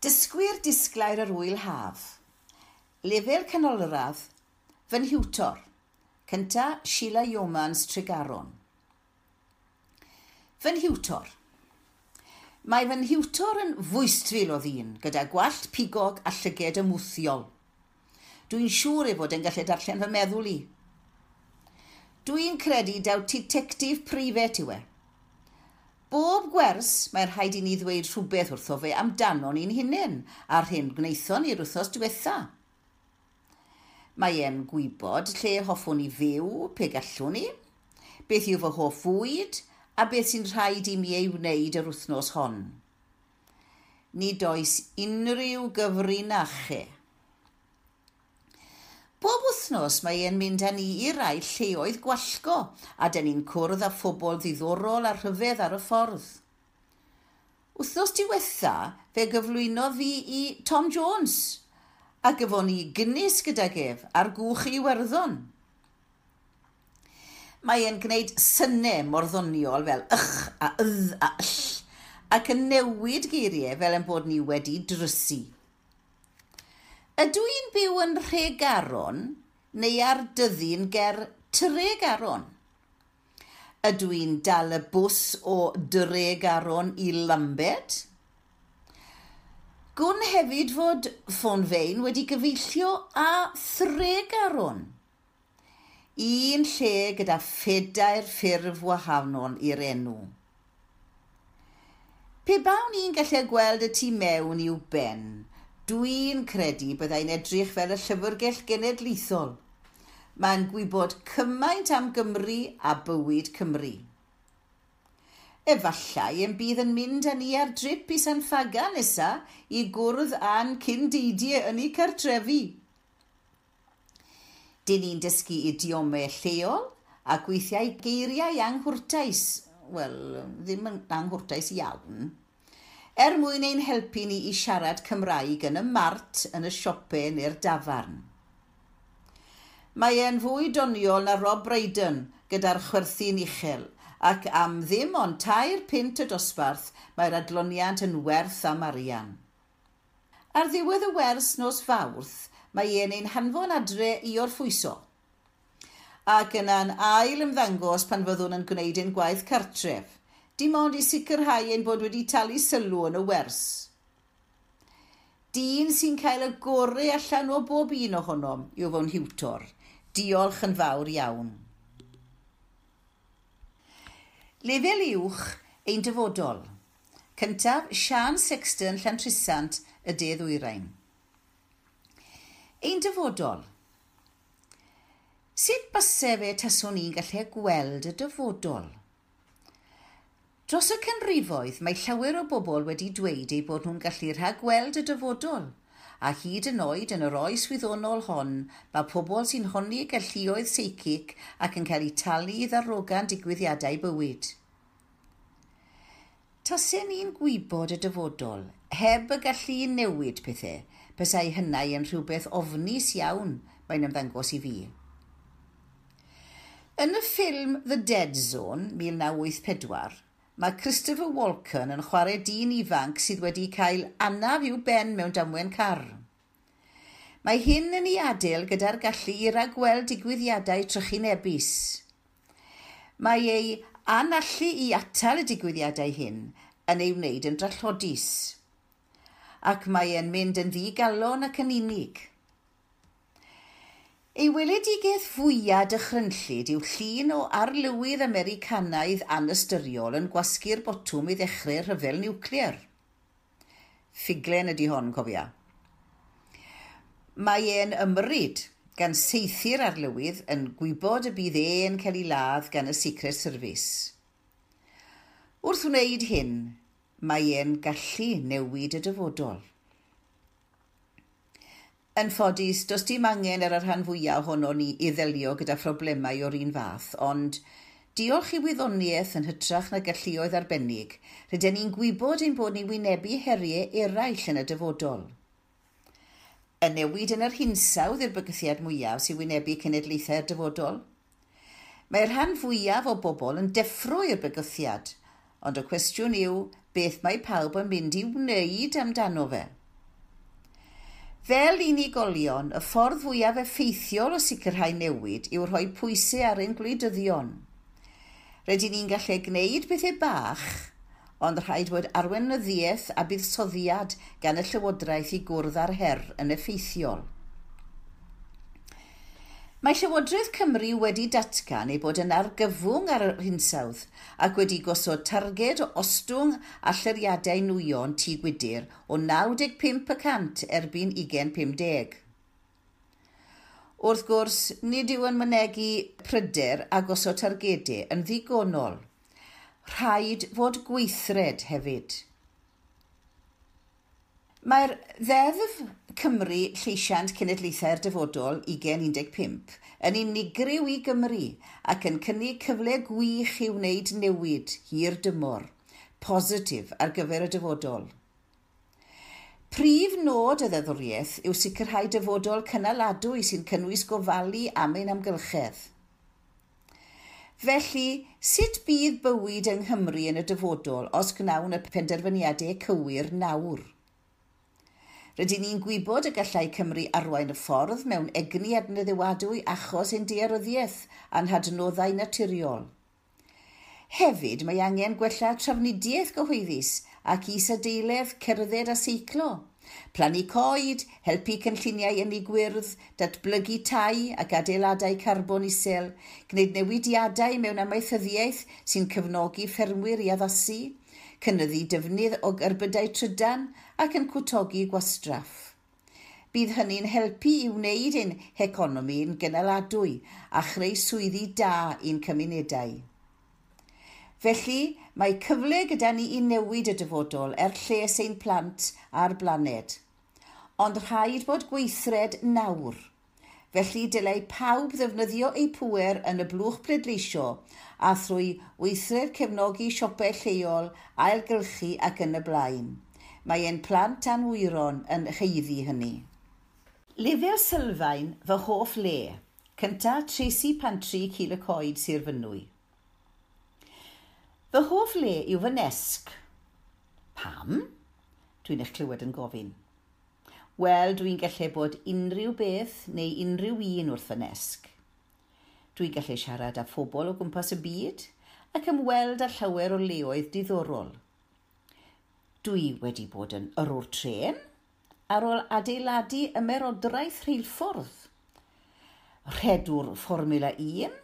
Dysgwyr disglair yr wyl haf. Lefel canolradd, fy nhiwtor. Cynta, Sheila Yeomans Tregaron. Fy nhiwtor. Mae fy nhiwtor yn fwystfil o ddyn, gyda gwallt pigog a llyged ymwthiol. Dwi'n siŵr ei fod yn gallu darllen fy meddwl i. Dwi'n credu daw detectif prifet yw e bob gwers mae'n rhaid i ni ddweud rhywbeth wrtho fe amdano ni'n hunain a'r hyn gwnaethon ni'r wythnos diwetha. Mae e'n gwybod lle hoffwn ni fyw, pe gallwn ni, beth yw fy hoff fwyd a beth sy'n rhaid i mi ei wneud yr wythnos hon. Nid oes unrhyw gyfrinachau. E. Bob wythnos mae e'n mynd â ni i rai lleoedd gwallgo a dyn ni'n cwrdd â phobl ddiddorol a rhyfedd ar y ffordd. Wythnos diwetha, fe gyflwyno fi i Tom Jones a gyfon ni gynnus gydag ef ar gwch i werddon. Mae e'n gwneud synnau morddoniol fel ych a ydd a ll ac yn newid geiriau fel ein bod ni wedi drysu. Ydw i'n byw yn rhegaron neu ar dyddi'n ger Tregaron? Ydw i'n dal y bws o Dregaron i Lambed? Gwn hefyd fod ffôn fein wedi gyfeillio a Threg Aron. Un lle gyda phedair ffurf wahanol i'r enw. Pe bawn ni'n gallu gweld y tu mewn i'w ben, Dwi'n credu byddai'n edrych fel y Llyfrgell Genedlaethol. Mae'n gwybod cymaint am Gymru a bywyd Cymru. Efallai yn bydd yn mynd â ni ar drip i San Faga nesa i gwrdd â'n cyn deidiau yn ei cartrefi. Dyn ni'n dysgu idiomau lleol a gweithiau geiriau anghwrtais. Wel, ddim yn anghwrtais iawn, er mwyn ein helpu ni i siarad Cymraeg yn y mart, yn y siopau neu'r dafarn. Mae e'n fwy doniol na Rob Brayden gyda'r chwerthu'n uchel ac am ddim ond tair pint y dosbarth mae'r adloniant yn werth am arian. Ar ddiwedd y wers nos fawrth, mae e'n ein hanfon adre i orffwyso ac yna'n ail ymddangos pan fyddwn yn gwneud ein gwaith cartref dim ond i sicrhau ein bod wedi talu sylw yn y wers. Dyn sy'n cael y gorau allan o bob un ohonom yw fo'n hiwtor. Diolch yn fawr iawn. Lefel uwch ein dyfodol. Cyntaf, Sian Sexton Llantrisant y De Ddwyrain. Ein dyfodol. Sut bysau fe taswn i'n gallu gweld y dyfodol? Dros y canrifoedd, mae llawer o bobl wedi dweud eu bod nhw'n gallu rhagweld y dyfodol. A hyd yn oed yn yr oes wyddonol hon, mae pobl sy'n honni galluoedd seicic ac yn cael eu talu i ddarogan digwyddiadau bywyd. Tasau ni'n gwybod y dyfodol, heb y gallu newid pethau, bysau hynny yn rhywbeth ofnus iawn mae'n ymddangos i fi. Yn y ffilm The Dead Zone, 1984, Mae Christopher Walken yn chwarae dyn ifanc sydd wedi cael anaf i'w ben mewn damwen car. Mae hyn yn ei adael gyda'r gallu i ragweld digwyddiadau trychinebus. Mae ei anallu i atal y digwyddiadau hyn yn ei wneud yn drallodus. Ac mae e'n mynd yn ddigalon ac yn unig. Ei weledigaeth fwyaf dychrynllyd yw llun o arlywydd Americanaidd anystyriol yn gwasgu'r botwm i ddechrau rhyfel niwclear. Ffiglen ydy hon, cofia. Mae e'n ymryd gan seithi'r arlywydd yn gwybod y bydd e'n cael ei ladd gan y Secret Service. Wrth wneud hyn, mae e'n gallu newid y dyfodol yn ffodus, does dim angen ar y rhan fwyaf ohono ni i ddelio gyda phroblemau o'r un fath, ond diolch i wyddoniaeth yn hytrach na galluoedd arbennig, rydyn ni'n gwybod ein bod ni'n wynebu heriau eraill yn y dyfodol. Y newid yn yr hinsawdd i'r bygythiad mwyaf sy'n wynebu cenedlaethau'r dyfodol. Mae'r rhan fwyaf o bobl yn deffro i'r bygythiad, ond y cwestiwn yw beth mae pawb yn mynd i wneud amdano fe. Fel unigolion, y ffordd fwyaf effeithiol o sicrhau newid yw rhoi pwysau ar ein gwleidyddion. Rydyn ni'n gallu gwneud bethau bach, ond rhaid bod arweinyddiaeth a buddsoddiad gan y Llywodraeth i gwrdd ar her yn effeithiol. Mae Llywodraeth Cymru wedi datgan ei bod yn argyfwng ar yr hinsawdd ac wedi gosod targed o ostwng a lleriadau nwyon tŷ gwydir o 95% erbyn 2050. Wrth gwrs, nid yw yn mynegu pryder a gosod targedau yn ddigonol. Rhaid fod gweithred hefyd. Mae'r Ddeddf Cymru Lleisiant Cenedlaethau'r Dyfodol 2015 yn unigryw i Gymru ac yn cynnig cyfle gwych i wneud newid hir dymor, positif ar gyfer y dyfodol. Prif nod y ddeddwriaeth yw sicrhau dyfodol cynaladwy sy'n cynnwys gofalu am ein amgylchedd. Felly, sut bydd bywyd yng Nghymru yn y dyfodol os gnawn y penderfyniadau cywir nawr? Rydyn ni'n gwybod y gallai Cymru arwain y ffordd mewn egni adneddiwadwy achos ein diaryddiaeth a'n hadnoddau naturiol. Hefyd mae angen gwella trafnidiaeth gyhoeddus ac isadeiledd cerdded a seiclo Plannu coed, helpu cynlluniau yn ei gwyrdd, datblygu tai ac adeiladau carbon isel, gwneud newidiadau mewn amaethyddiaeth sy'n cyfnogi ffermwyr i addasu, cynnyddu defnydd o gerbydau trydan ac yn cwtogi gwastraff. Bydd hynny'n helpu i wneud ein heconomi'n gynaladwy a chreu swyddi da i'n cymunedau. Felly, Mae cyfle gyda ni i newid y dyfodol er lles ein plant a'r blaned. Ond rhaid bod gweithred nawr. Felly dylai pawb ddefnyddio eu pŵer yn y blwch pleidleisio a thrwy weithred cefnogi siopau lleol, ailgylchu ac yn y blaen. Mae ein plant a'n wyron yn heiddi hynny. Lifel sylfaen fy hoff le. Cynta, Tracy pantri cil y coed Sir Fynwy. Fy hoff le yw fy nesg. Pam? Dwi'n eich clywed yn gofyn. Wel, dwi'n gallu bod unrhyw beth neu unrhyw un wrth fy nesg. Dwi'n gallu siarad â phobl o gwmpas y byd ac ymweld â llawer o leoedd diddorol. Dwi wedi bod yn yrwr tren ar ôl adeiladu ymerodraeth rheilffordd, rhedwr Formula 1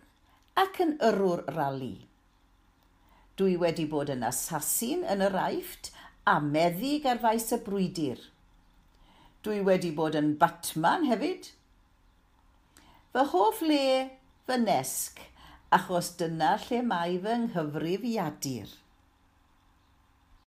ac yn yrwr rali. Dwi wedi bod yn asasin yn yr Aifft a meddig ar faes y brwydir. Dwi wedi bod yn Batman hefyd. Fy hoff le fy nesg, achos dyna lle mae fy nghyfrifiadur.